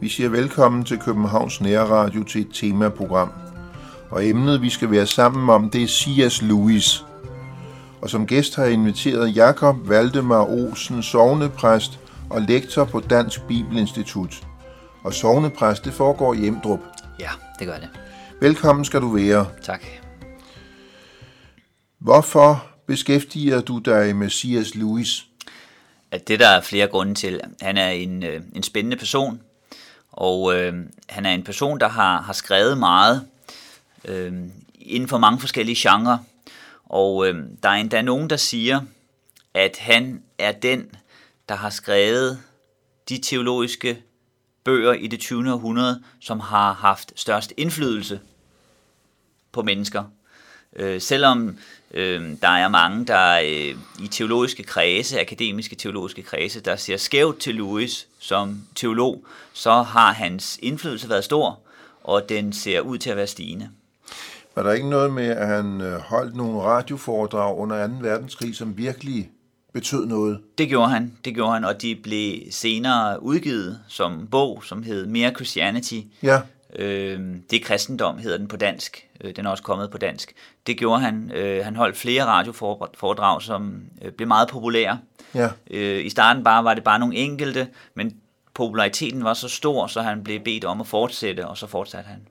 Vi siger velkommen til Københavns Nærradio til et temaprogram. Og emnet, vi skal være sammen om, det er C.S. Lewis. Og som gæst har jeg inviteret Jakob Valdemar Olsen, sovnepræst og lektor på Dansk Bibelinstitut. Og sovnepræst, det foregår i Emdrup. Ja, det gør det. Velkommen skal du være. Tak. Hvorfor beskæftiger du dig med C.S. Lewis? At det der er flere grunde til. Han er en, øh, en spændende person, og øh, han er en person, der har, har skrevet meget øh, inden for mange forskellige genrer. Og øh, der er endda nogen, der siger, at han er den, der har skrevet de teologiske bøger i det 20. århundrede, som har haft størst indflydelse på mennesker. Øh, selvom øh, der er mange, der øh, i teologiske kredse, akademiske teologiske kredse, der ser skævt til Louis som teolog, så har hans indflydelse været stor, og den ser ud til at være stigende. Var der ikke noget med, at han øh, holdt nogle radioforedrag under 2. verdenskrig, som virkelig betød noget? Det gjorde han, det gjorde han, og de blev senere udgivet som bog, som hed Mere Christianity. Ja. Øh, det er kristendom, hedder den på dansk. Øh, den er også kommet på dansk. Det gjorde han. Øh, han holdt flere radioforedrag, som øh, blev meget populære. Ja. Øh, I starten bare var det bare nogle enkelte, men populariteten var så stor, så han blev bedt om at fortsætte, og så fortsatte han.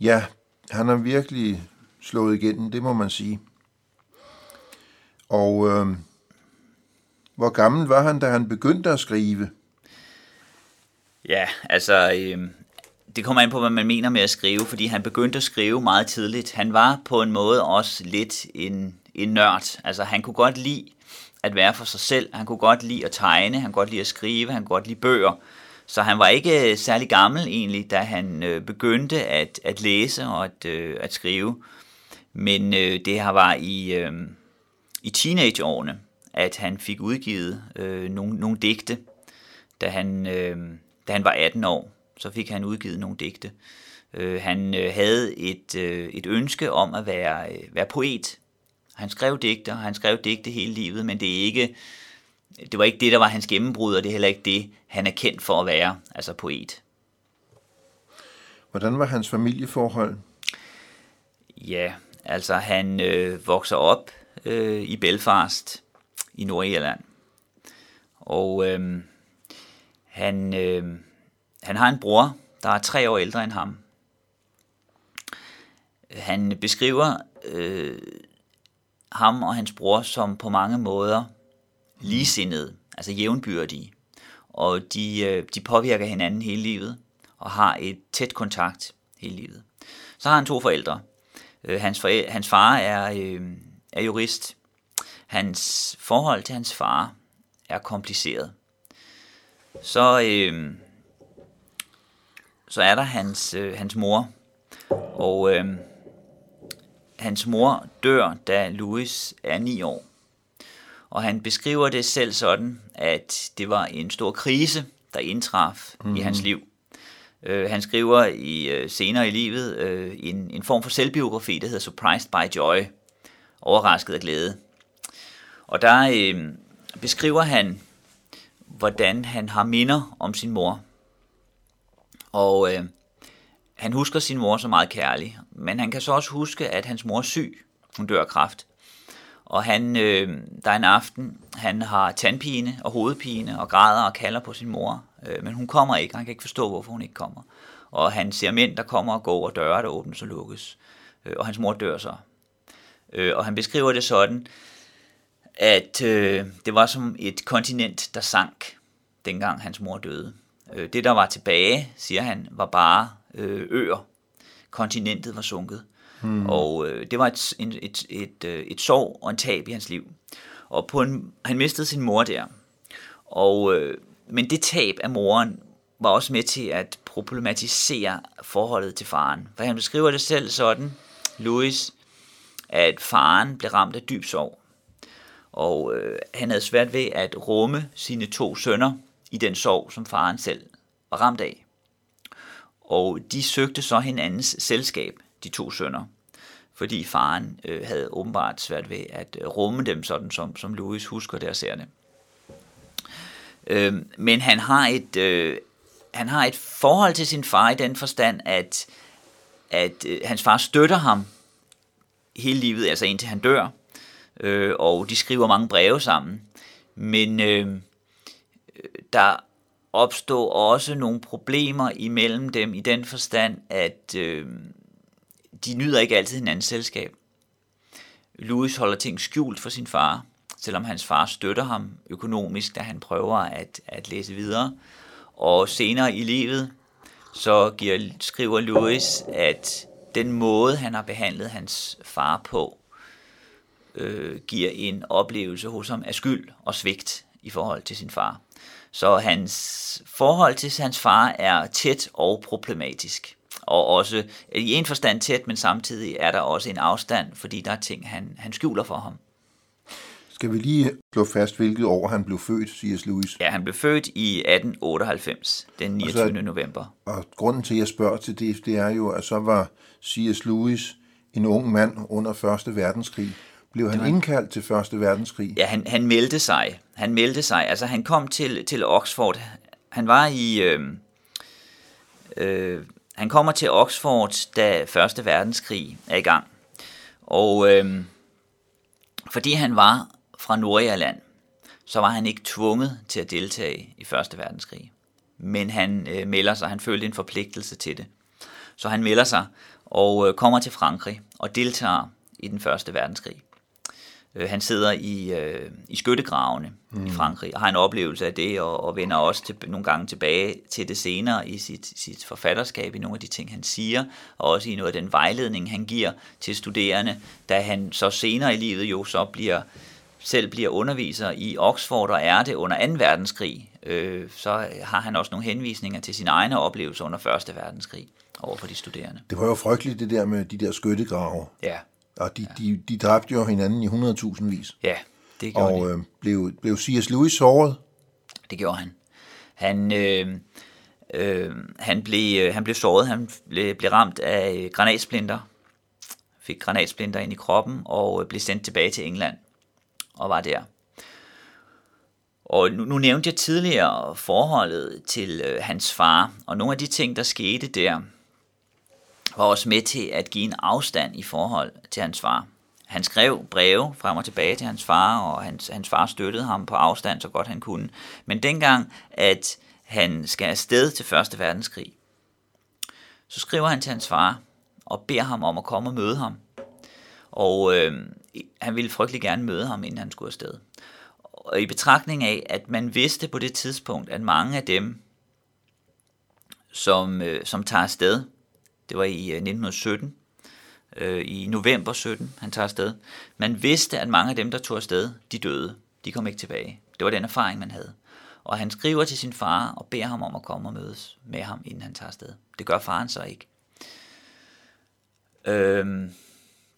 Ja, han har virkelig slået igennem, det må man sige. Og øh, hvor gammel var han, da han begyndte at skrive? Ja, altså, øh, det kommer an på, hvad man mener med at skrive, fordi han begyndte at skrive meget tidligt. Han var på en måde også lidt en, en nørd. Altså, han kunne godt lide at være for sig selv. Han kunne godt lide at tegne, han kunne godt lide at skrive, han kunne godt lide bøger. Så han var ikke øh, særlig gammel egentlig, da han øh, begyndte at, at læse og at, øh, at skrive. Men øh, det her var i, øh, i teenageårene, at han fik udgivet øh, nogle, nogle digte, da han, øh, da han var 18 år. Så fik han udgivet nogle digte. Øh, han øh, havde et, øh, et ønske om at være, øh, være poet. Han skrev digte, og han skrev digte hele livet, men det er ikke det var ikke det, der var hans gennembrud, og det er heller ikke det, han er kendt for at være, altså poet. Hvordan var hans familieforhold? Ja, altså han øh, vokser op øh, i Belfast i Nordirland. Og øh, han, øh, han har en bror, der er tre år ældre end ham. Han beskriver øh, ham og hans bror som på mange måder ligesindede, altså jævnbyrdige. Og de, øh, de påvirker hinanden hele livet og har et tæt kontakt hele livet. Så har han to forældre. Øh, hans, forældre, hans far er, øh, er jurist. Hans forhold til hans far er kompliceret. Så, øh, så er der hans, øh, hans mor, og øh, hans mor dør, da Louis er ni år. Og han beskriver det selv sådan, at det var en stor krise, der indtraf mm. i hans mhm. liv. Uh, han skriver i uh, senere i livet uh, en, en form for selvbiografi, der hedder Surprised by Joy, overrasket af glæde. Og der uh, beskriver han, hvordan han har minder om sin mor. Og øh, han husker sin mor så meget kærlig, men han kan så også huske, at hans mor er syg. Hun dør af kræft. Og han, øh, der er en aften, han har tandpine og hovedpine og græder og kalder på sin mor, øh, men hun kommer ikke, han kan ikke forstå, hvorfor hun ikke kommer. Og han ser mænd, der kommer og går, og døre, der åbnes og lukkes. Øh, og hans mor dør så. Øh, og han beskriver det sådan, at øh, det var som et kontinent, der sank, dengang hans mor døde. Øh, det, der var tilbage, siger han, var bare øh, øer. Kontinentet var sunket. Hmm. Og øh, det var et, et, et, et, et sorg og en tab i hans liv. Og på en, han mistede sin mor der. Og, øh, men det tab af moren var også med til at problematisere forholdet til faren. For han beskriver det selv sådan, Louis, at faren blev ramt af dyb sorg. Og øh, han havde svært ved at rumme sine to sønner i den sorg, som faren selv var ramt af. Og de søgte så hinandens selskab, de to sønner. fordi faren øh, havde åbenbart svært ved at øh, rumme dem, sådan som, som Louis husker det og ser det. Øh, men han har et øh, han har et forhold til sin far i den forstand, at, at øh, hans far støtter ham hele livet, altså indtil han dør, øh, og de skriver mange breve sammen. Men øh, der opstår også nogle problemer imellem dem i den forstand, at øh, de nyder ikke altid hinandens selskab. Louis holder ting skjult for sin far, selvom hans far støtter ham økonomisk, da han prøver at, at læse videre. Og senere i livet, så giver, skriver Louis, at den måde, han har behandlet hans far på, øh, giver en oplevelse hos ham af skyld og svigt i forhold til sin far. Så hans forhold til hans far er tæt og problematisk. Og også i en forstand tæt, men samtidig er der også en afstand, fordi der er ting, han, han skjuler for ham. Skal vi lige slå fast, hvilket år han blev født, C.S. Lewis? Ja, han blev født i 1898, den 29. Og så, november. Og grunden til, at jeg spørger til det, det er jo, at så var C.S. Lewis en ung mand under Første Verdenskrig. Blev han var... indkaldt til Første Verdenskrig? Ja, han, han meldte sig. Han meldte sig. Altså, han kom til, til Oxford. Han var i... Øh, øh, han kommer til Oxford, da Første Verdenskrig er i gang. Og øh, fordi han var fra Nordirland, så var han ikke tvunget til at deltage i Første Verdenskrig. Men han øh, melder sig, han følte en forpligtelse til det. Så han melder sig og øh, kommer til Frankrig og deltager i den Første Verdenskrig. Øh, han sidder i, øh, i skyttegravene mm. i Frankrig og har en oplevelse af det, og, og vender også til, nogle gange tilbage til det senere i sit, sit forfatterskab, i nogle af de ting, han siger, og også i noget af den vejledning, han giver til studerende, da han så senere i livet jo så bliver selv bliver underviser i Oxford og er det under 2. verdenskrig, øh, så har han også nogle henvisninger til sine egne oplevelser under 1. verdenskrig over for de studerende. Det var jo frygteligt det der med de der skyttegrave. Ja. Og de, ja. de, de dræbte jo hinanden i 100.000 vis. Ja, det gjorde og, de. Og øh, blev, blev C.S. Lewis såret? Det gjorde han. Han, øh, øh, han, blev, han blev såret, han blev, blev ramt af granatsplinter, fik granatsplinter ind i kroppen og blev sendt tilbage til England og var der. Og nu, nu nævnte jeg tidligere forholdet til øh, hans far, og nogle af de ting, der skete der, var også med til at give en afstand i forhold til hans far. Han skrev breve frem og tilbage til hans far, og hans, hans far støttede ham på afstand så godt han kunne. Men dengang, at han skal afsted til Første Verdenskrig, så skriver han til hans far og beder ham om at komme og møde ham. Og øh, han ville frygtelig gerne møde ham, inden han skulle afsted. Og i betragtning af, at man vidste på det tidspunkt, at mange af dem, som, øh, som tager afsted, det var i øh, 1917, øh, i november 17, han tager afsted, man vidste, at mange af dem, der tog afsted, de døde. De kom ikke tilbage. Det var den erfaring, man havde. Og han skriver til sin far og beder ham om at komme og mødes med ham, inden han tager afsted. Det gør faren så ikke. Øhm,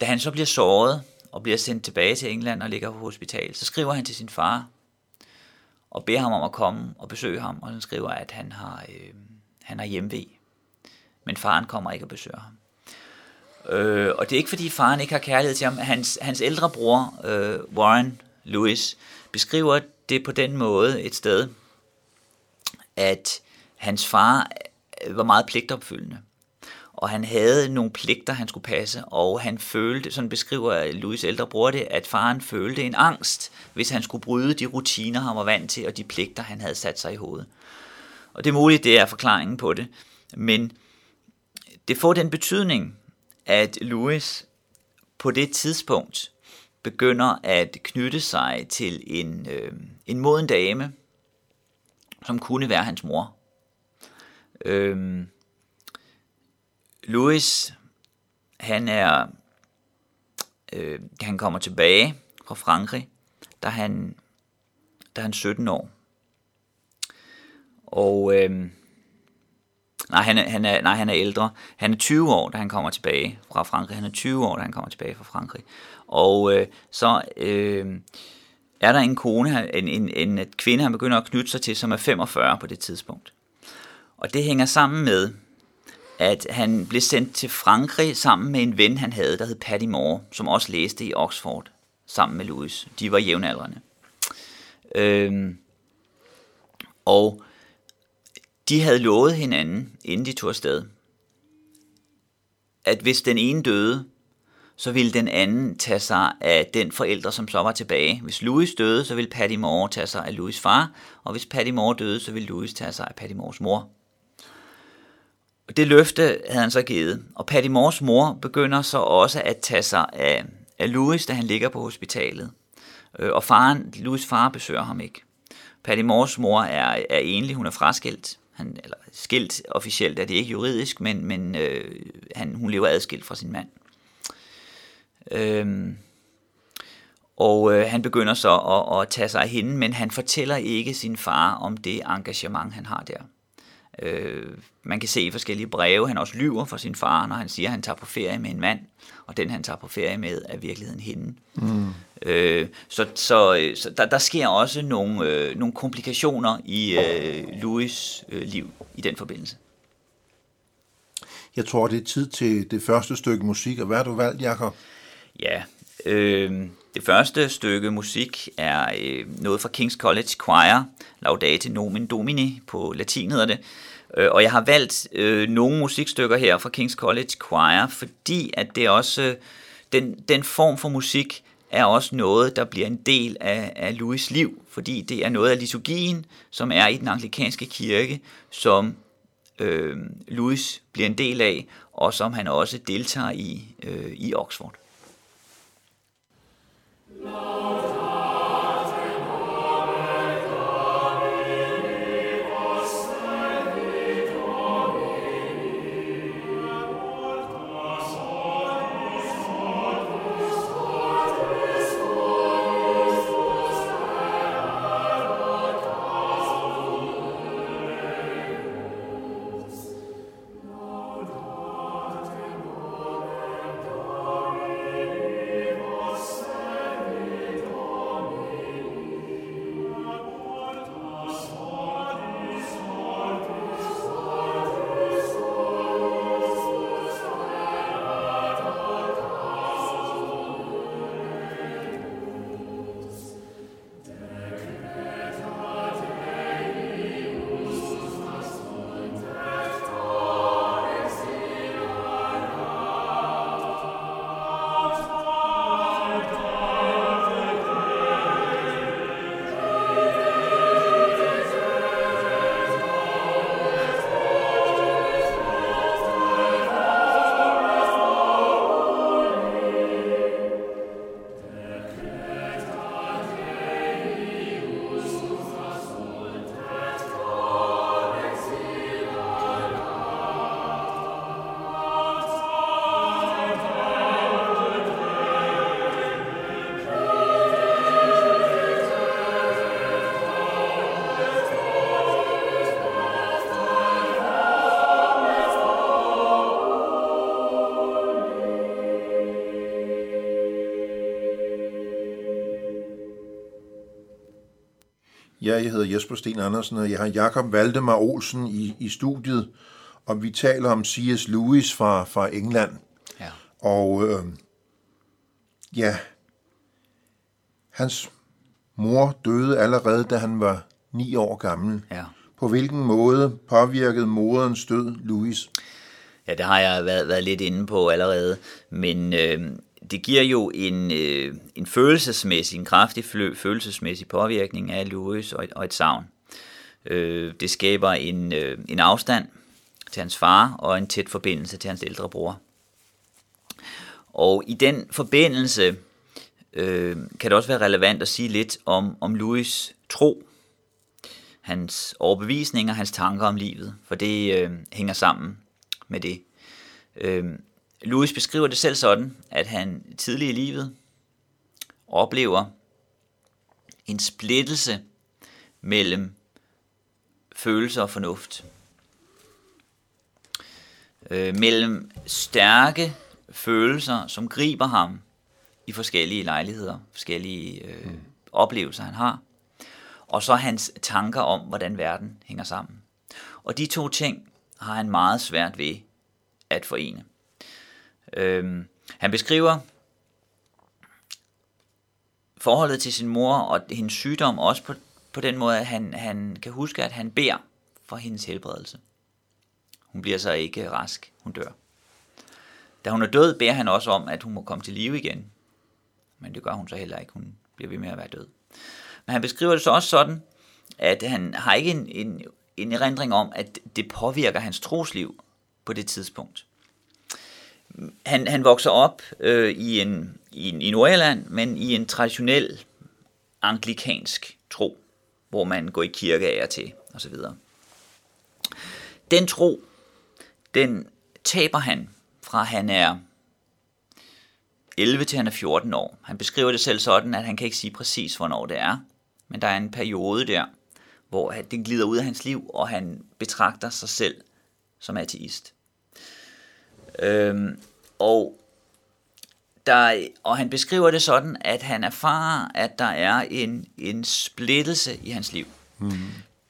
da han så bliver såret og bliver sendt tilbage til England og ligger på hospital, så skriver han til sin far og beder ham om at komme og besøge ham, og han skriver, at han har, øh, han har hjemvej. Men faren kommer ikke og besøger ham. Øh, og det er ikke fordi faren ikke har kærlighed til ham. Hans, hans ældre bror, øh, Warren Lewis, beskriver det på den måde et sted, at hans far øh, var meget pligtopfyldende og han havde nogle pligter, han skulle passe, og han følte, sådan beskriver Louis ældre bror det, at faren følte en angst, hvis han skulle bryde de rutiner, han var vant til, og de pligter, han havde sat sig i hovedet. Og det er muligt, det er forklaringen på det, men det får den betydning, at Louis på det tidspunkt begynder at knytte sig til en, øh, en moden dame, som kunne være hans mor. Øh, Louis, han er, øh, han kommer tilbage fra Frankrig, da han, da han 17 år. Og øh, nej, han er, han er, nej, han er ældre. Han er 20 år, da han kommer tilbage fra Frankrig. Han er 20 år, da han kommer tilbage fra Frankrig. Og øh, så øh, er der en kone, en, en, en, en kvinde, han begynder at knytte sig til, som er 45 på det tidspunkt. Og det hænger sammen med, at han blev sendt til Frankrig sammen med en ven, han havde, der hed Paddy Moore, som også læste i Oxford sammen med Louis. De var jævnaldrende. Øhm, og de havde lovet hinanden, inden de tog afsted, at hvis den ene døde, så ville den anden tage sig af den forældre, som så var tilbage. Hvis Louis døde, så ville Patty Moore tage sig af Louis' far, og hvis Patty Moore døde, så ville Louis tage sig af Patty Moores mor. Og det løfte havde han så givet, og Patty Moores mor begynder så også at tage sig af, af Louis, da han ligger på hospitalet. Øh, og faren, Louis' far besøger ham ikke. Patty Moores mor er, er enlig, hun er fraskilt. Han, eller skilt officielt er det ikke juridisk, men, men øh, han, hun lever adskilt fra sin mand. Øhm, og øh, han begynder så at, at tage sig af hende, men han fortæller ikke sin far om det engagement, han har der. Øh, man kan se i forskellige breve, han også lyver for sin far, når han siger, at han tager på ferie med en mand, og den han tager på ferie med er virkeligheden hende. Mm. Øh, så så, så der, der sker også nogle, øh, nogle komplikationer i øh, Louis øh, liv i den forbindelse. Jeg tror, det er tid til det første stykke musik, og hvad har du valgt, Jacob? Ja, øh, det første stykke musik er øh, noget fra King's College Choir, Laudate Nomen Domini, på latin hedder det. Øh, og jeg har valgt øh, nogle musikstykker her fra King's College Choir, fordi at det også, øh, den, den form for musik er også noget, der bliver en del af, af Louis' liv, fordi det er noget af liturgien, som er i den anglikanske kirke, som øh, Louis bliver en del af, og som han også deltager i øh, i Oxford. Ja, jeg hedder Jesper Sten Andersen, og jeg har Jakob Valdemar Olsen i, i studiet, og vi taler om C.S. Lewis fra, fra England. Ja. Og øh, ja, hans mor døde allerede, da han var ni år gammel. Ja. På hvilken måde påvirkede moderens død Louis? Ja, det har jeg været, været lidt inde på allerede, men øh, det giver jo en, øh, en følelsesmæssig, en kraftig følelsesmæssig påvirkning af Louis og et, og et savn. Øh, det skaber en, øh, en afstand til hans far og en tæt forbindelse til hans ældre bror. Og i den forbindelse øh, kan det også være relevant at sige lidt om, om Louis tro, hans overbevisninger, hans tanker om livet, for det øh, hænger sammen med det. Øh, Louis beskriver det selv sådan, at han tidligt i livet oplever en splittelse mellem følelse og fornuft. Øh, mellem stærke følelser, som griber ham i forskellige lejligheder, forskellige øh, mm. oplevelser, han har, og så hans tanker om, hvordan verden hænger sammen. Og de to ting har han meget svært ved at forene. Øh, han beskriver forholdet til sin mor og hendes sygdom også på, på den måde, at han, han kan huske, at han beder for hendes helbredelse. Hun bliver så ikke rask, hun dør. Da hun er død, beder han også om, at hun må komme til live igen. Men det gør hun så heller ikke. Hun bliver ved med at være død. Men han beskriver det så også sådan, at han har ikke en, en, en erindring om, at det påvirker hans trosliv på det tidspunkt. Han, han vokser op øh, i, en, i, en, i Nordjylland, men i en traditionel anglikansk tro, hvor man går i kirke af og til, osv. Den tro, den taber han fra han er 11 til han er 14 år. Han beskriver det selv sådan, at han kan ikke sige præcis, hvornår det er, men der er en periode der, hvor det glider ud af hans liv, og han betragter sig selv som ateist. Øhm, og, der, og han beskriver det sådan, at han erfarer, at der er en, en splittelse i hans liv. Mm.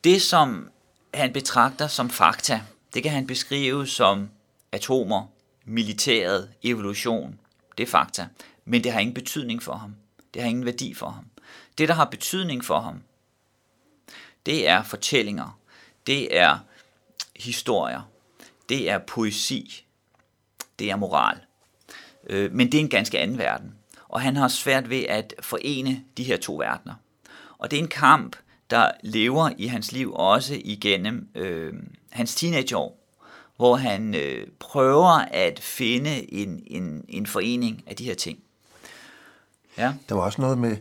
Det, som han betragter som fakta, det kan han beskrive som atomer, militæret, evolution. Det er fakta. Men det har ingen betydning for ham. Det har ingen værdi for ham. Det, der har betydning for ham, det er fortællinger. Det er historier. Det er poesi. Det er moral. Øh, men det er en ganske anden verden. Og han har svært ved at forene de her to verdener. Og det er en kamp, der lever i hans liv også igennem øh, hans teenageår, hvor han øh, prøver at finde en, en, en forening af de her ting. Ja. Der var også noget med,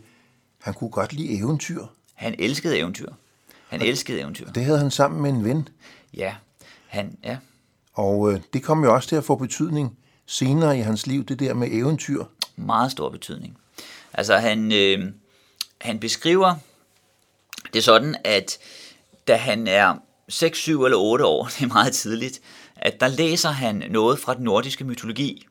han kunne godt lide eventyr. Han elskede eventyr. Han og elskede eventyr. Det havde han sammen med en ven. Ja, han, ja. Og øh, det kom jo også til at få betydning senere i hans liv, det der med eventyr. Meget stor betydning. Altså han, øh, han beskriver det sådan, at da han er 6, 7 eller 8 år, det er meget tidligt, at der læser han noget fra den nordiske mytologi.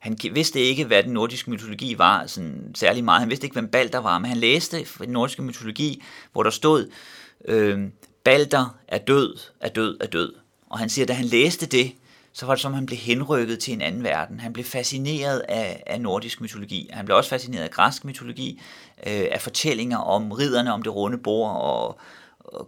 Han vidste ikke, hvad den nordiske mytologi var sådan særlig meget. Han vidste ikke, hvem Balder var, men han læste fra den nordiske mytologi, hvor der stod, øh, Balder er død, er død, er død. Og han siger, at da han læste det, så var det som, han blev henrykket til en anden verden. Han blev fascineret af, af nordisk mytologi. Han blev også fascineret af græsk mytologi, øh, af fortællinger om ridderne om det runde bord og,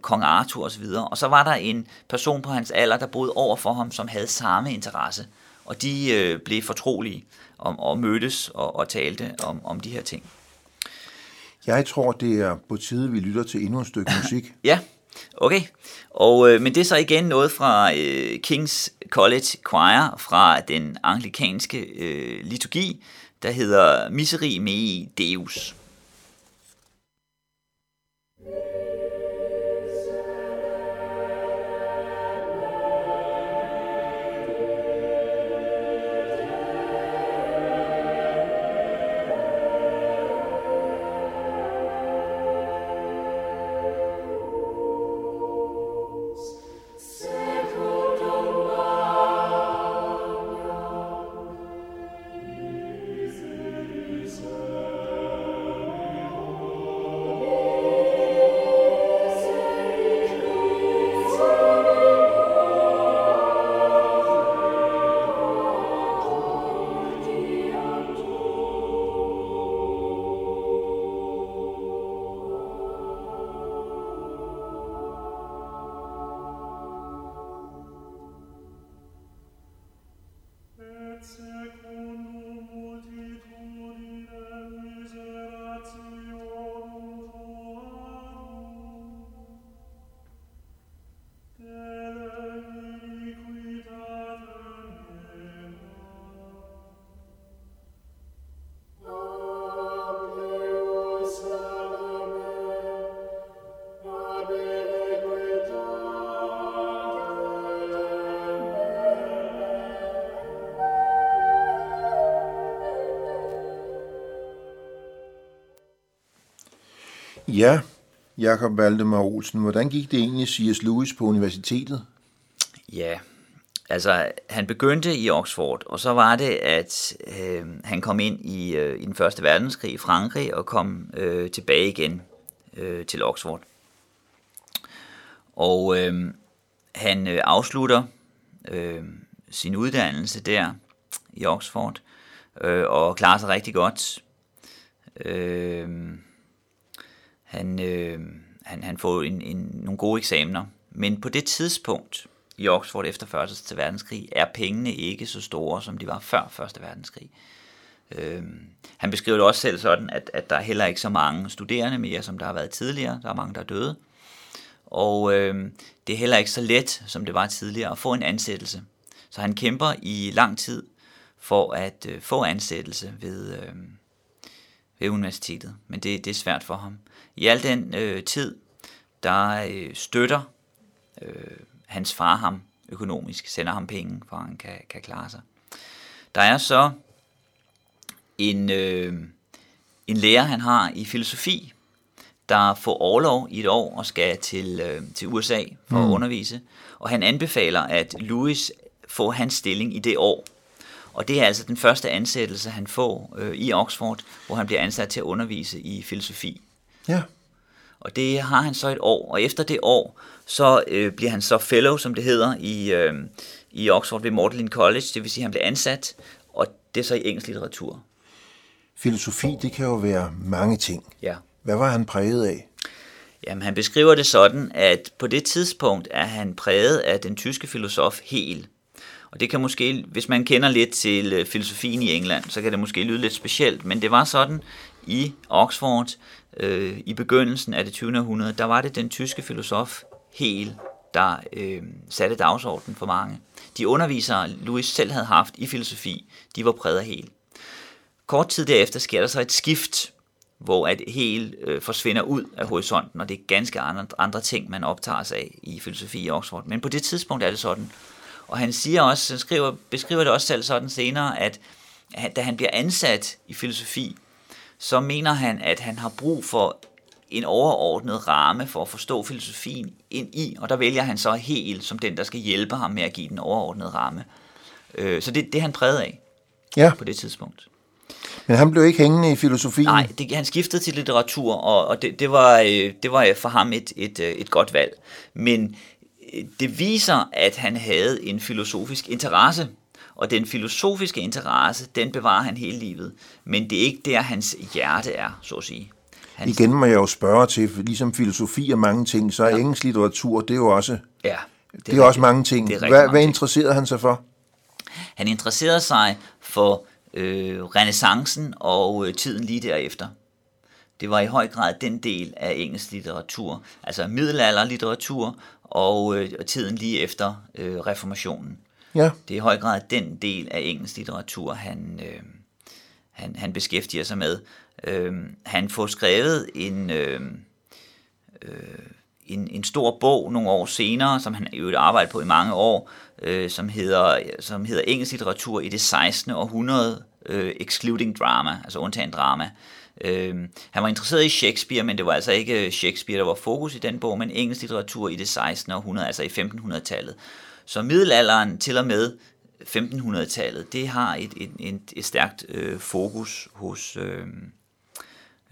kong Arthur osv. Og så var der en person på hans alder, der boede over for ham, som havde samme interesse. Og de øh, blev fortrolige om, og mødtes og, og talte om, om de her ting. Jeg tror, det er på tide, vi lytter til endnu et stykke musik. ja, okay. Og, øh, men det er så igen noget fra øh, King's College Choir fra den anglikanske øh, liturgi, der hedder Miseri mei Deus. Ja, Jakob Valdemar Olsen, hvordan gik det egentlig C.S. Lewis på universitetet? Ja, altså han begyndte i Oxford, og så var det, at øh, han kom ind i, øh, i den første verdenskrig i Frankrig og kom øh, tilbage igen øh, til Oxford. Og øh, han øh, afslutter øh, sin uddannelse der i Oxford, øh, og klarer sig rigtig godt. Øh, han, øh, han, han får en, en, nogle gode eksamener, men på det tidspunkt i Oxford efter første verdenskrig er pengene ikke så store, som de var før første verdenskrig. Øh, han beskriver det også selv sådan, at, at der er heller ikke så mange studerende mere, som der har været tidligere. Der er mange, der er døde. Og øh, det er heller ikke så let, som det var tidligere, at få en ansættelse. Så han kæmper i lang tid for at øh, få ansættelse ved, øh, ved universitetet. Men det, det er svært for ham. I al den øh, tid, der øh, støtter øh, hans far ham økonomisk, sender ham penge, for han kan, kan klare sig. Der er så en, øh, en lærer, han har i filosofi, der får overlov i et år og skal til, øh, til USA for mm. at undervise. Og han anbefaler, at Louis får hans stilling i det år. Og det er altså den første ansættelse, han får øh, i Oxford, hvor han bliver ansat til at undervise i filosofi. Ja. Og det har han så et år, og efter det år, så øh, bliver han så fellow, som det hedder, i, øh, i Oxford ved Magdalen College, det vil sige, at han bliver ansat, og det er så i engelsk litteratur. Filosofi, det kan jo være mange ting. Ja. Hvad var han præget af? Jamen, han beskriver det sådan, at på det tidspunkt er han præget af den tyske filosof Hegel. Og det kan måske, hvis man kender lidt til øh, filosofien i England, så kan det måske lyde lidt specielt, men det var sådan i Oxford øh, i begyndelsen af det 20. århundrede, der var det den tyske filosof Hegel, der øh, satte dagsordenen for mange. De undervisere, Louis selv havde haft i filosofi, de var præget af Hegel. Kort tid derefter sker der så et skift, hvor at Hegel øh, forsvinder ud af horisonten, og det er ganske andre, andre ting, man optager sig af i filosofi i Oxford. Men på det tidspunkt er det sådan. Og han siger også, han skriver, beskriver det også selv sådan senere, at da han bliver ansat i filosofi, så mener han, at han har brug for en overordnet ramme for at forstå filosofien ind i, og der vælger han så helt som den, der skal hjælpe ham med at give den overordnede ramme. Øh, så det, det han præget af ja. på det tidspunkt. Men han blev ikke hængende i filosofien? Nej, det, han skiftede til litteratur, og, og det, det, var, øh, det var for ham et, et, øh, et godt valg. Men det viser, at han havde en filosofisk interesse, og den filosofiske interesse, den bevarer han hele livet. Men det er ikke der, hans hjerte er, så at sige. Hans... Igen må jeg jo spørge til, for ligesom filosofi og mange ting, så er ja. engelsk litteratur, det er jo også, ja, det er, det er også mange ting. Det er hvad, mange hvad interesserede han sig for? Han interesserede sig for øh, renaissancen og øh, tiden lige derefter. Det var i høj grad den del af engelsk litteratur, altså middelalderlitteratur og, øh, og tiden lige efter øh, reformationen. Ja. Det er i høj grad den del af engelsk litteratur, han, øh, han, han beskæftiger sig med. Øh, han får skrevet en, øh, øh, en, en stor bog nogle år senere, som han jo arbejdet på i mange år, øh, som, hedder, som hedder Engelsk litteratur i det 16. århundrede, øh, excluding drama, altså undtagen drama. Øh, han var interesseret i Shakespeare, men det var altså ikke Shakespeare, der var fokus i den bog, men engelsk litteratur i det 16. århundrede, altså i 1500-tallet. Så middelalderen til og med 1500-tallet, det har et, et, et, et stærkt øh, fokus hos, øh,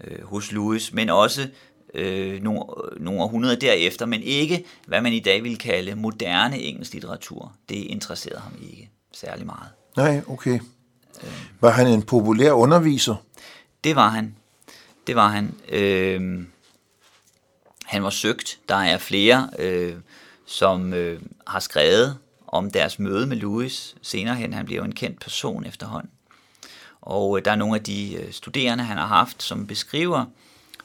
øh, hos Lewis, men også øh, nogle, nogle århundreder derefter, men ikke hvad man i dag vil kalde moderne engelsk litteratur. Det interesserede ham ikke særlig meget. Nej, okay. Var han en populær underviser? Det var han. Det var han. Øh, han var søgt. Der er flere, øh, som øh, har skrevet om deres møde med Louis senere hen. Han bliver jo en kendt person efterhånden. Og øh, der er nogle af de øh, studerende, han har haft, som beskriver,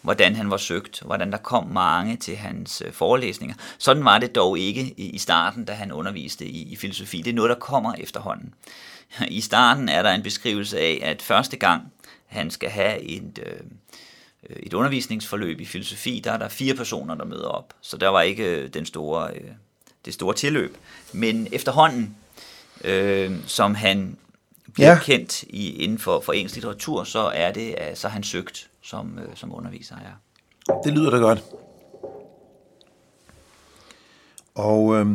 hvordan han var søgt, hvordan der kom mange til hans øh, forelæsninger. Sådan var det dog ikke i starten, da han underviste i, i filosofi. Det er noget, der kommer efterhånden. I starten er der en beskrivelse af, at første gang han skal have et, øh, et undervisningsforløb i filosofi, der er der fire personer, der møder op. Så der var ikke øh, den store, øh, det store tilløb. Men efterhånden, øh, som han bliver ja. kendt i, inden for, for engelsk litteratur, så er det så han søgt som, øh, som underviser. Ja. Det lyder da godt. Og øh,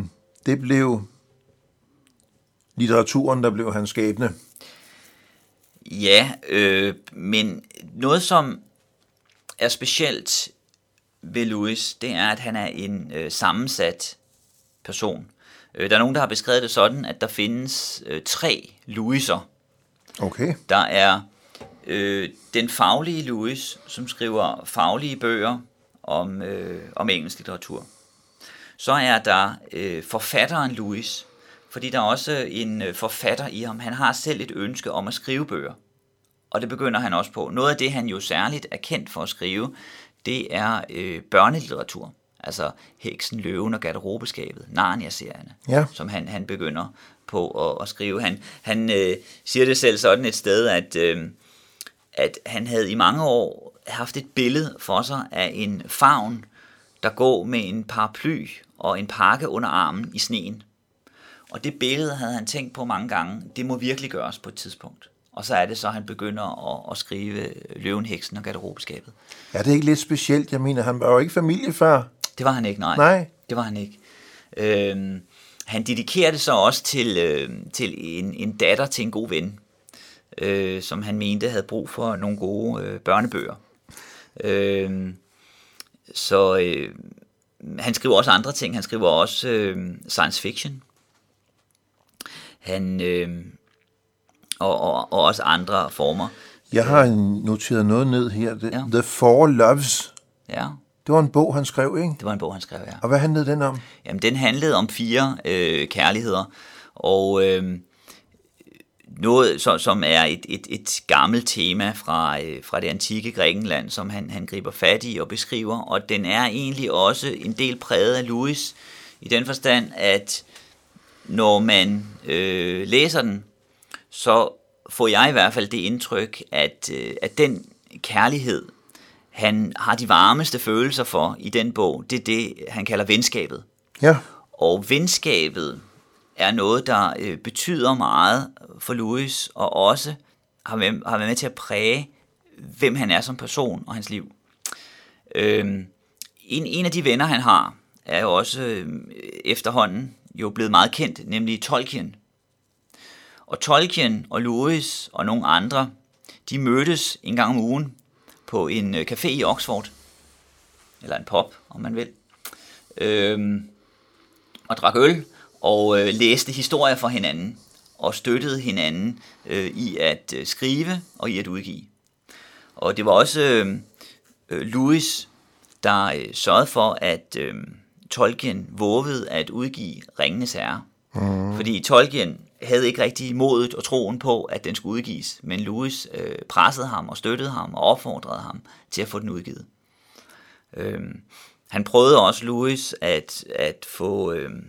det blev litteraturen, der blev hans skæbne. Ja, øh, men noget som er specielt ved Louis, det er, at han er en øh, sammensat person. Øh, der er nogen, der har beskrevet det sådan, at der findes øh, tre Louiser. Okay. Der er øh, den faglige Louis, som skriver faglige bøger om, øh, om engelsk litteratur. Så er der øh, forfatteren Louis, fordi der er også en øh, forfatter i ham. Han har selv et ønske om at skrive bøger. Og det begynder han også på. Noget af det, han jo særligt er kendt for at skrive, det er øh, børnelitteratur. Altså Heksen, Løven og Garderobeskabet, Narnia-serierne, Ja. som han, han begynder på at, at skrive. Han, han øh, siger det selv sådan et sted, at, øh, at han havde i mange år haft et billede for sig af en favn, der går med en paraply og en pakke under armen i sneen. Og det billede havde han tænkt på mange gange. Det må virkelig gøres på et tidspunkt. Og så er det så, at han begynder at, at skrive Løven, Heksen og Garderobeskabet. Er det ikke lidt specielt? Jeg mener, han var jo ikke familiefar. Det var han ikke, nej. Nej. Det var han ikke. Øhm, han dedikerede så også til, øh, til en, en datter til en god ven, øh, som han mente havde brug for nogle gode øh, børnebøger. Øh, så øh, han skriver også andre ting. Han skriver også øh, science fiction. Han, øh, og, og, og også andre former. Jeg har noteret noget ned her. The, Ja. The Four Loves. Ja, Det var en bog, han skrev, ikke? det var en bog, han skrev, ja. Og hvad handlede den om? Jamen, den handlede om fire øh, kærligheder, og øh, noget, så, som er et, et, et gammelt tema fra, øh, fra det antikke Grækenland, som han, han griber fat i og beskriver, og den er egentlig også en del præget af Louis, i den forstand, at når man øh, læser den, så får jeg i hvert fald det indtryk, at, øh, at den kærlighed, han har de varmeste følelser for i den bog, det er det, han kalder venskabet. Ja. Og venskabet er noget, der øh, betyder meget for Louis, og også har været, har været med til at præge, hvem han er som person og hans liv. Øhm, en, en af de venner, han har, er jo også øh, efterhånden jo blevet meget kendt, nemlig Tolkien. Og Tolkien og Louis og nogle andre, de mødtes en gang om ugen på en øh, café i Oxford, eller en pop, om man vil, øhm, og drak øl og øh, læste historier for hinanden og støttede hinanden øh, i at øh, skrive og i at udgive. Og det var også øh, øh, Louis, der øh, sørgede for, at øh, Tolkien vågede at udgive Ringenes Herre. Mm. Fordi Tolkien havde ikke rigtig modet og troen på, at den skulle udgives, men Louis øh, pressede ham og støttede ham og opfordrede ham til at få den udgivet. Øhm, han prøvede også, Louis, at, at få øhm,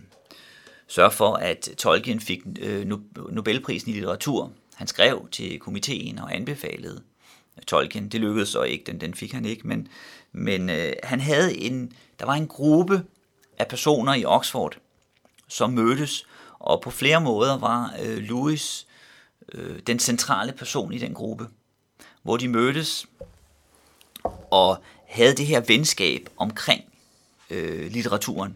sørge for, at Tolkien fik øh, Nobelprisen i litteratur. Han skrev til komiteen og anbefalede Tolkien. Det lykkedes så ikke, den, den fik han ikke, men, men øh, han havde en, der var en gruppe af personer i Oxford, som mødtes, og på flere måder var øh, Louis øh, den centrale person i den gruppe, hvor de mødtes og havde det her venskab omkring øh, litteraturen.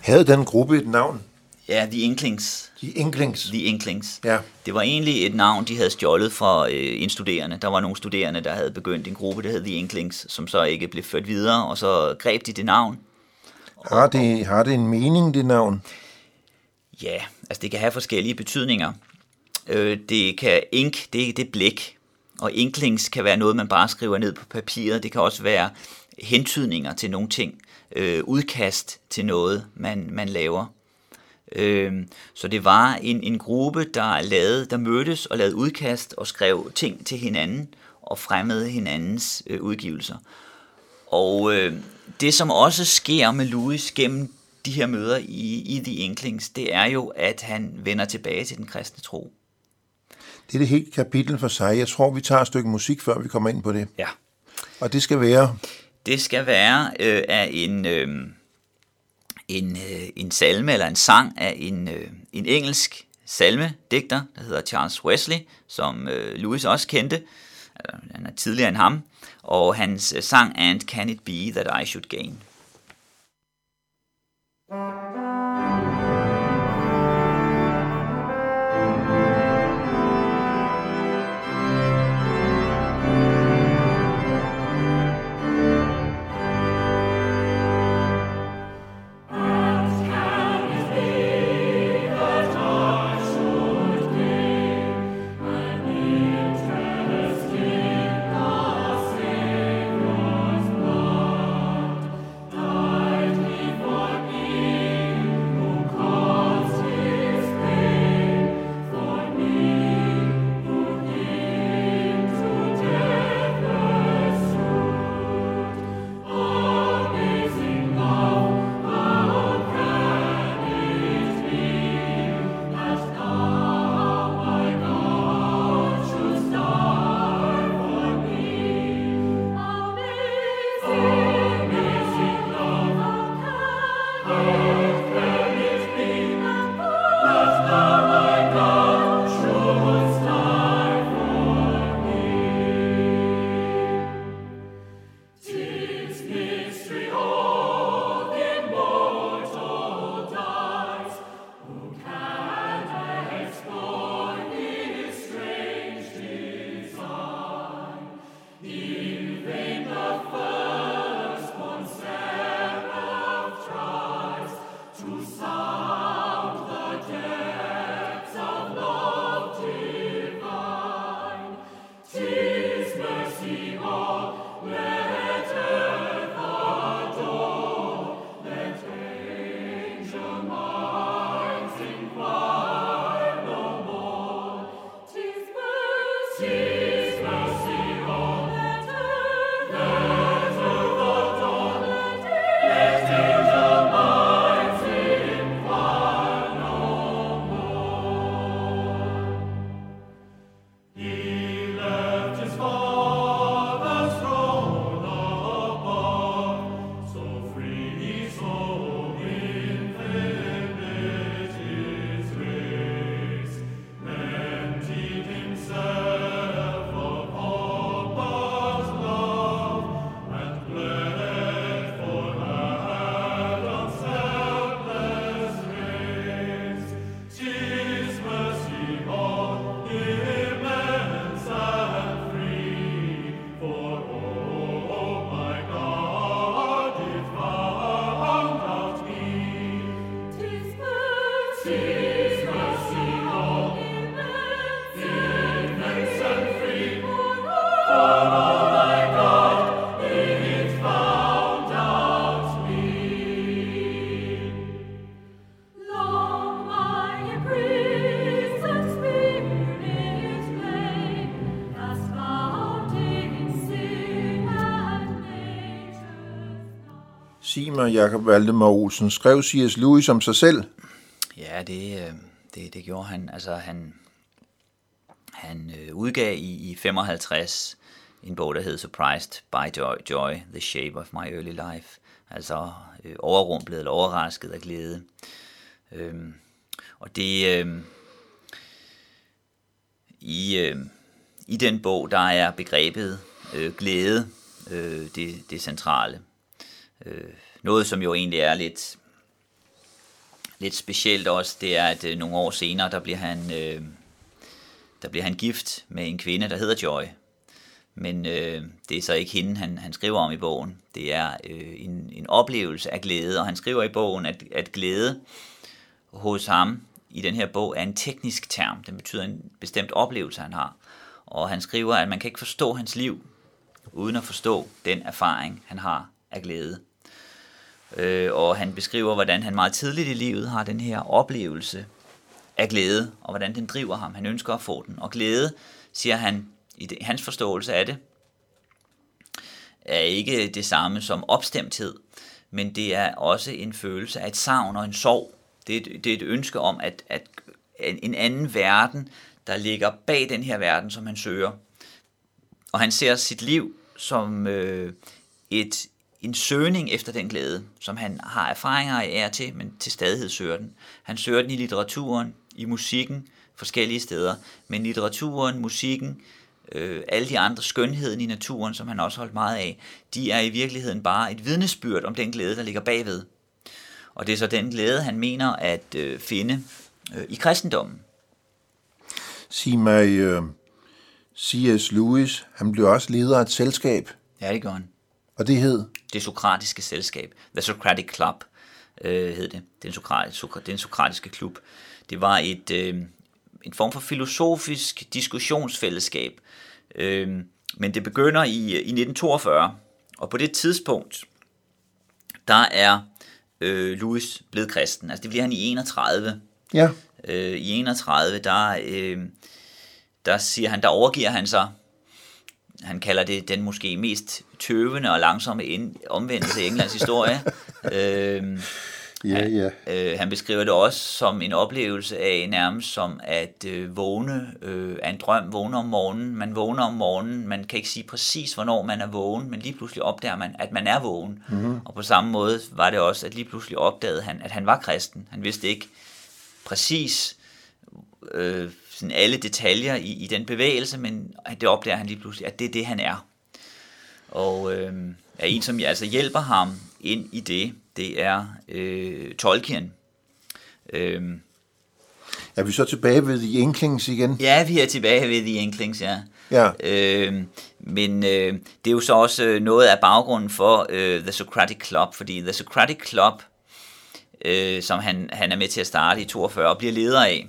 Havde den gruppe et navn? Ja, The Inklings. De Inklings. The Inklings. Ja. Det var egentlig et navn, de havde stjålet fra øh, en studerende. Der var nogle studerende, der havde begyndt en gruppe, der hed The Inklings, som så ikke blev ført videre, og så greb de det navn. Har det, har det en mening, det navn? Ja, altså det kan have forskellige betydninger. Øh, det kan ink, det er det er blæk, og inklings kan være noget, man bare skriver ned på papiret. Det kan også være hentydninger til nogle ting, øh, udkast til noget, man, man laver. Øh, så det var en, en gruppe, der lavede, der mødtes og lavede udkast og skrev ting til hinanden og fremmede hinandens øh, udgivelser. Og øh, det, som også sker med Louis gennem de her møder i, i The Inklings, det er jo, at han vender tilbage til den kristne tro. Det er det helt kapitel for sig. Jeg tror, vi tager et stykke musik, før vi kommer ind på det. Ja. Og det skal være... Det skal være øh, af en, øh, en, øh, en salme eller en sang af en, øh, en engelsk salmedigter, der hedder Charles Wesley, som øh, Louis også kendte. Altså, Han er tidligere end ham. Og hans øh, sang And Can It Be That I Should Gain. Can Sig mig, Jakob Valdemar Olsen, skrev C.S. Lewis om sig selv? Ja, det, øh, det, det gjorde han. Altså, han, han øh, udgav i, i 55 en bog, der hed Surprised by Joy, Joy, The Shape of My Early Life. Altså øh, overrumplet eller overrasket af glæde. Øhm, og det... Øh, i, øh, I den bog, der er begrebet øh, glæde øh, det, det centrale. Øh, noget, som jo egentlig er lidt, lidt specielt også, det er, at øh, nogle år senere, der bliver han... Øh, der bliver han gift med en kvinde, der hedder Joy. Men øh, det er så ikke hende, han, han skriver om i bogen. Det er øh, en, en oplevelse af glæde, og han skriver i bogen, at, at glæde hos ham i den her bog er en teknisk term. Den betyder en bestemt oplevelse, han har. Og han skriver, at man kan ikke forstå hans liv, uden at forstå den erfaring, han har af glæde. Øh, og han beskriver, hvordan han meget tidligt i livet har den her oplevelse af glæde, og hvordan den driver ham. Han ønsker at få den. Og glæde, siger han, i det, hans forståelse af det, er ikke det samme som opstemthed, men det er også en følelse af et savn og en sorg. Det er et, det er et ønske om, at, at en anden verden, der ligger bag den her verden, som han søger. Og han ser sit liv som øh, et, en søgning efter den glæde, som han har erfaringer af er til, men til stadighed søger den. Han søger den i litteraturen, i musikken, forskellige steder, men litteraturen, musikken, øh, alle de andre skønheden i naturen, som han også holdt meget af, de er i virkeligheden bare et vidnesbyrd om den glæde, der ligger bagved. Og det er så den glæde, han mener at øh, finde øh, i kristendommen. Sig mig, øh, C.S. Lewis, han blev også leder af et selskab. Ja, det gør han. Og det hed? Det sokratiske selskab. The Socratic Club øh, hed det. Den, sokratiske, den sokratiske klub. Det var et, øh, en form for filosofisk diskussionsfællesskab. Øh, men det begynder i, i 1942, og på det tidspunkt, der er øh, Louis blevet kristen. Altså det bliver han i 31. Ja. Øh, I 31, der, øh, der siger han, der overgiver han sig. Han kalder det den måske mest tøvende og langsomme omvendelse i Englands historie. øh, Ja, ja. Øh, han beskriver det også som en oplevelse af nærmest som at øh, vågne øh, af en drøm, vågne om morgenen. Man vågner om morgenen, man kan ikke sige præcis, hvornår man er vågen, men lige pludselig opdager man, at man er vågen. Mm-hmm. Og på samme måde var det også, at lige pludselig opdagede han, at han var kristen. Han vidste ikke præcis øh, sådan alle detaljer i, i den bevægelse, men det opdager han lige pludselig, at det er det, han er. Og øh, er en, som altså hjælper ham ind i det, det er øh, Tolkien. Øhm, er vi så tilbage ved The Inklings igen? Ja, vi er tilbage ved The Inklings, ja. ja. Øhm, men øh, det er jo så også øh, noget af baggrunden for øh, The Socratic Club, fordi The Socratic Club, øh, som han, han er med til at starte i 42 og bliver leder af,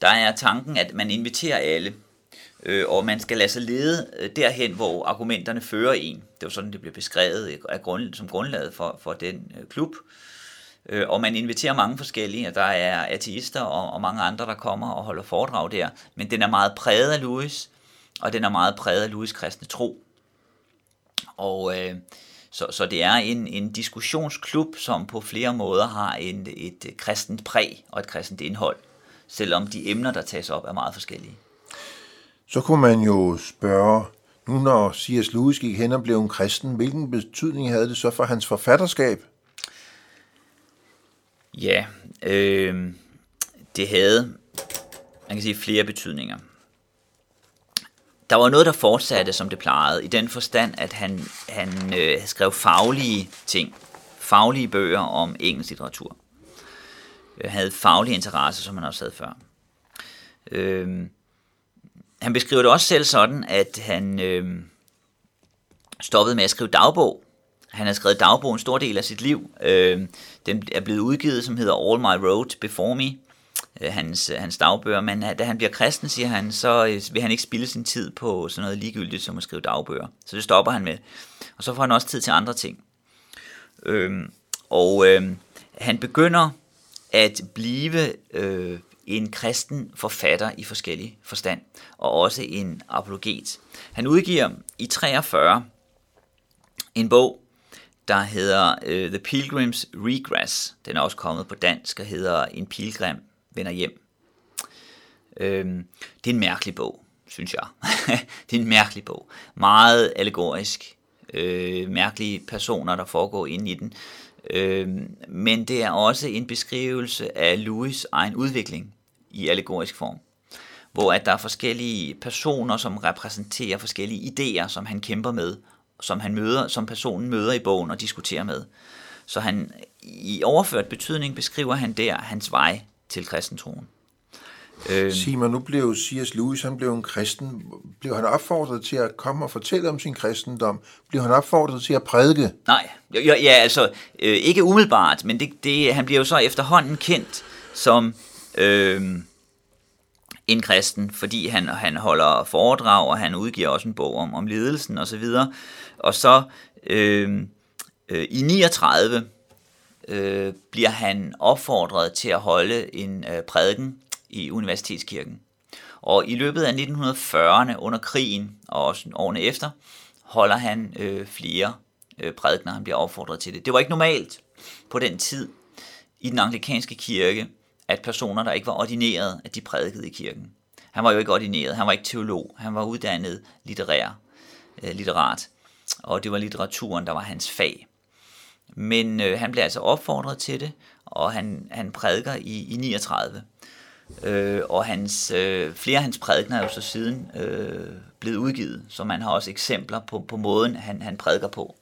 der er tanken, at man inviterer alle, øh, og man skal lade sig lede øh, derhen, hvor argumenterne fører en. Det var sådan, det blev beskrevet øh, af grund, som grundlaget for, for den øh, klub. Øh, og man inviterer mange forskellige, og der er ateister og, og mange andre, der kommer og holder foredrag der. Men den er meget præget af Louis, og den er meget præget af Louis' kristne tro. Og øh, så, så det er en, en diskussionsklub, som på flere måder har en, et kristent præg og et kristent indhold, selvom de emner, der tages op, er meget forskellige. Så kunne man jo spørge, nu når C.S. Lewis gik hen og blev en kristen, hvilken betydning havde det så for hans forfatterskab? Ja, øh, det havde, man kan sige, flere betydninger. Der var noget, der fortsatte, som det plejede, i den forstand, at han, han øh, skrev faglige ting, faglige bøger om engelsk litteratur. Øh, havde faglige interesser, som han også havde før. Øh, han beskriver det også selv sådan, at han øh, stoppede med at skrive dagbog. Han har skrevet dagbog en stor del af sit liv. Øh, den er blevet udgivet, som hedder All My Road Before Me, øh, hans, hans dagbøger. Men øh, da han bliver kristen, siger han, så øh, vil han ikke spille sin tid på sådan noget ligegyldigt som at skrive dagbøger. Så det stopper han med. Og så får han også tid til andre ting. Øh, og øh, han begynder at blive øh, en kristen forfatter i forskellig forstand, og også en apologet. Han udgiver i 43 en bog, der hedder øh, The Pilgrim's Regress. Den er også kommet på dansk og hedder En pilgrim vender hjem. Øhm, det er en mærkelig bog, synes jeg. det er en mærkelig bog. Meget allegorisk. Øh, mærkelige personer, der foregår ind i den. Øh, men det er også en beskrivelse af Louis' egen udvikling i allegorisk form. Hvor at der er forskellige personer, som repræsenterer forskellige idéer, som han kæmper med, som han møder, som personen møder i bogen og diskuterer med. Så han i overført betydning beskriver han der hans vej til kristentroen. Øh, Simon, nu blev C.S. Lewis, han blev en kristen. Blev han opfordret til at komme og fortælle om sin kristendom? Blev han opfordret til at prædike? Nej, ja, ja altså øh, ikke umiddelbart, men det, det, han bliver jo så efterhånden kendt som øh, en kristen, fordi han, han holder foredrag, og han udgiver også en bog om, om ledelsen osv. Og, og så øh, øh, i 39 øh, bliver han opfordret til at holde en øh, prædiken i Universitetskirken. Og i løbet af 1940'erne under krigen og også årene efter, holder han øh, flere øh, prædikner, han bliver opfordret til det. Det var ikke normalt på den tid i den anglikanske kirke, at personer, der ikke var ordineret, at de prædikede i kirken. Han var jo ikke ordineret, han var ikke teolog, han var uddannet litterær, øh, litterat, og det var litteraturen, der var hans fag. Men øh, han blev altså opfordret til det, og han, han prædiker i, i 39. Øh, og hans, øh, flere af hans prædikner er jo så siden øh, blevet udgivet, så man har også eksempler på, på måden, han, han prædiker på.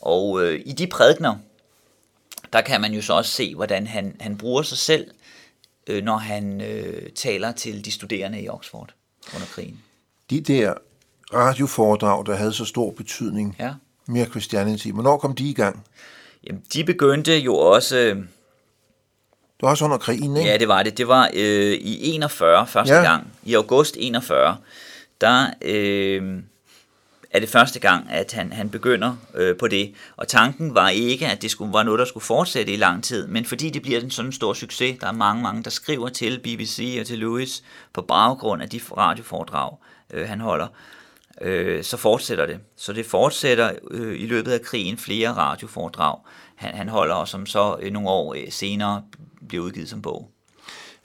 Og øh, i de prædikner, der kan man jo så også se, hvordan han, han bruger sig selv, øh, når han øh, taler til de studerende i Oxford under krigen. De der radioforedrag, der havde så stor betydning, ja. mere Christianity, hvornår kom de i gang? Jamen, de begyndte jo også det var også under krigen, ikke? Ja, det var det. Det var øh, i 41 første ja. gang. I august 41, der øh, er det første gang, at han, han begynder øh, på det. Og tanken var ikke, at det skulle, var noget, der skulle fortsætte i lang tid, men fordi det bliver en sådan stor succes, der er mange, mange, der skriver til BBC og til Lewis på baggrund af de radioforedrag, øh, han holder, øh, så fortsætter det. Så det fortsætter øh, i løbet af krigen flere radioforedrag, han, han holder, og som så øh, nogle år øh, senere bliver udgivet som bog.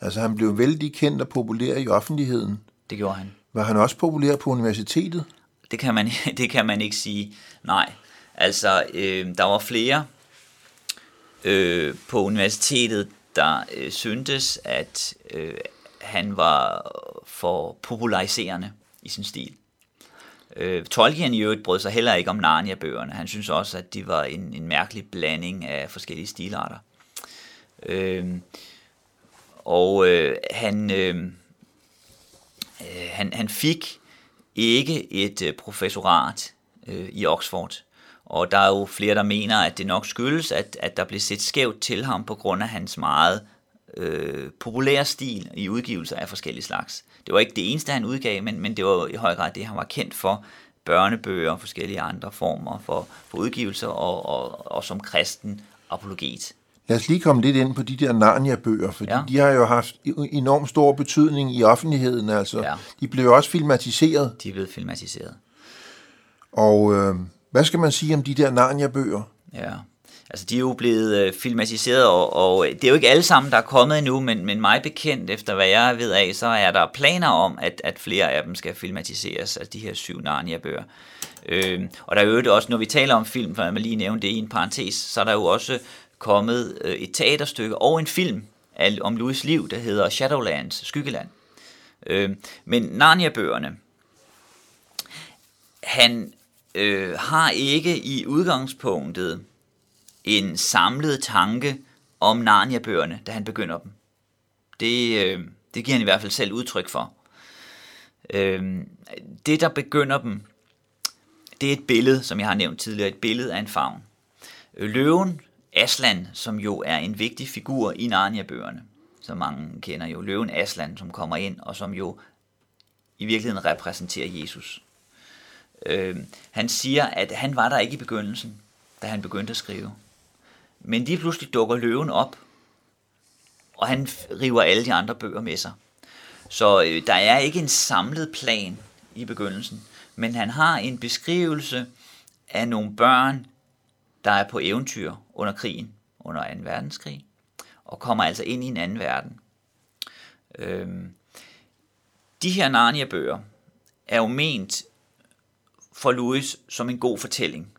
Altså han blev vældig kendt og populær i offentligheden. Det gjorde han. Var han også populær på universitetet? Det kan man, det kan man ikke sige. Nej, altså øh, der var flere øh, på universitetet, der øh, syntes, at øh, han var for populariserende i sin stil. Øh, Tolkien i øvrigt brød sig heller ikke om Narnia-bøgerne. Han synes også, at de var en, en mærkelig blanding af forskellige stilarter. Øh, og øh, han, øhm, øh, han, han fik ikke et øh, professorat øh, i Oxford. Og der er jo flere, der mener, at det nok skyldes, at, at der blev set skævt til ham på grund af hans meget øh, populære stil i udgivelser af forskellige slags. Det var ikke det eneste, han udgav, men, men det var i høj grad det, han var kendt for. Børnebøger og forskellige andre former for, for udgivelser, og, og, og som kristen apologet. Lad os lige komme lidt ind på de der Narnia-bøger, for ja. de har jo haft enorm stor betydning i offentligheden. Altså. Ja. De blev jo også filmatiseret. De er blevet filmatiseret. Og øh, hvad skal man sige om de der Narnia-bøger? Ja, altså de er jo blevet øh, filmatiseret, og, og øh, det er jo ikke alle sammen, der er kommet endnu, men, men mig bekendt, efter hvad jeg ved af, så er der planer om, at, at flere af dem skal filmatiseres, altså de her syv Narnia-bøger. Øh, og der er jo også, når vi taler om film, for jeg man lige nævne det i en parentes, så er der jo også kommet øh, et teaterstykke og en film om Louis liv, der hedder Shadowlands, Skyggeland. Øh, men Narnia-bøgerne, han øh, har ikke i udgangspunktet en samlet tanke om Narnia-bøgerne, da han begynder dem. Det, øh, det giver han i hvert fald selv udtryk for. Øh, det, der begynder dem, det er et billede, som jeg har nævnt tidligere, et billede af en favn. Løven Aslan, som jo er en vigtig figur i Narnia-bøgerne, som mange kender jo, løven Aslan, som kommer ind, og som jo i virkeligheden repræsenterer Jesus. Øh, han siger, at han var der ikke i begyndelsen, da han begyndte at skrive. Men lige pludselig dukker løven op, og han river alle de andre bøger med sig. Så øh, der er ikke en samlet plan i begyndelsen, men han har en beskrivelse af nogle børn der er på eventyr under krigen, under 2. verdenskrig, og kommer altså ind i en anden verden. Øhm, de her Narnia-bøger er jo ment for Louis som en god fortælling.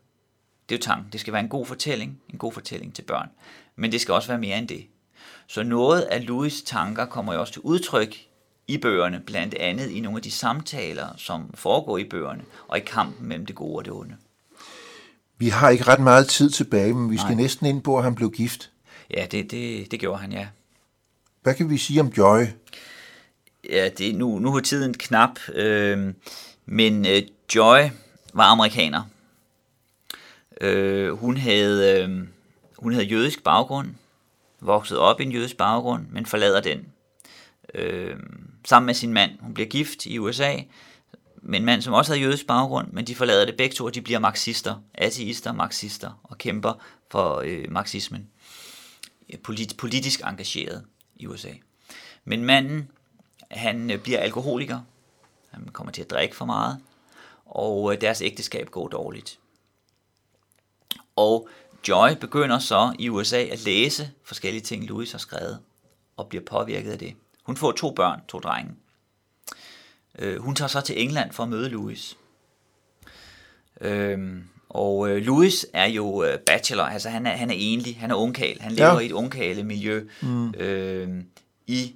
Det er jo tanken. Det skal være en god fortælling, en god fortælling til børn. Men det skal også være mere end det. Så noget af Louis' tanker kommer jo også til udtryk i bøgerne, blandt andet i nogle af de samtaler, som foregår i bøgerne, og i kampen mellem det gode og det onde. Vi har ikke ret meget tid tilbage, men vi skal Nej. næsten ind på, at han blev gift. Ja, det, det, det gjorde han, ja. Hvad kan vi sige om Joy? Ja, det, nu, nu er tiden knap, øh, men øh, Joy var amerikaner. Øh, hun, havde, øh, hun havde jødisk baggrund, vokset op i en jødisk baggrund, men forlader den. Øh, sammen med sin mand. Hun bliver gift i USA med en mand, som også havde jødisk baggrund, men de forlader det begge to, og de bliver marxister, ateister, marxister, og kæmper for øh, marxismen. Polit, politisk engageret i USA. Men manden, han øh, bliver alkoholiker, han kommer til at drikke for meget, og øh, deres ægteskab går dårligt. Og Joy begynder så i USA at læse forskellige ting, Louis har skrevet, og bliver påvirket af det. Hun får to børn, to drenge. Øh, hun tager så til England for at møde Louis. Øh, og øh, Louis er jo øh, bachelor, altså han er, han er enlig, han er ungkal, han lever ja. i et ungkale miljø mm. øh, i,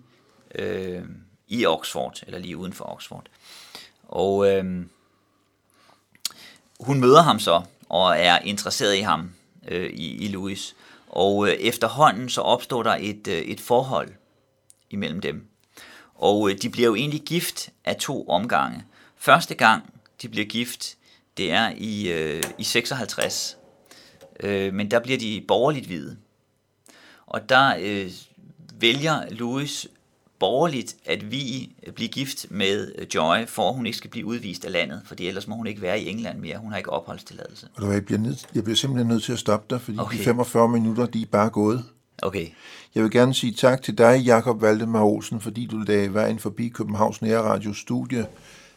øh, i Oxford, eller lige uden for Oxford. Og øh, hun møder ham så, og er interesseret i ham, øh, i, i Louis. Og øh, efterhånden så opstår der et, øh, et forhold imellem dem. Og øh, de bliver jo egentlig gift af to omgange. Første gang, de bliver gift, det er i, øh, i 56. Øh, men der bliver de borgerligt hvide. Og der øh, vælger Louis borgerligt, at vi bliver gift med Joy, for at hun ikke skal blive udvist af landet, fordi ellers må hun ikke være i England mere. Hun har ikke opholdstilladelse. Jeg bliver, nødt, jeg bliver simpelthen nødt til at stoppe dig, fordi okay. de 45 minutter, de er bare gået. Okay. Jeg vil gerne sige tak til dig, Jakob Valdemar Olsen, fordi du lagde vejen forbi Københavns Nærradio Studie.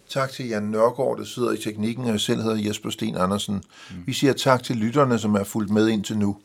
Tak til Jan Nørgaard, der sidder i teknikken, og jeg selv hedder Jesper Sten Andersen. Mm. Vi siger tak til lytterne, som er fulgt med indtil nu.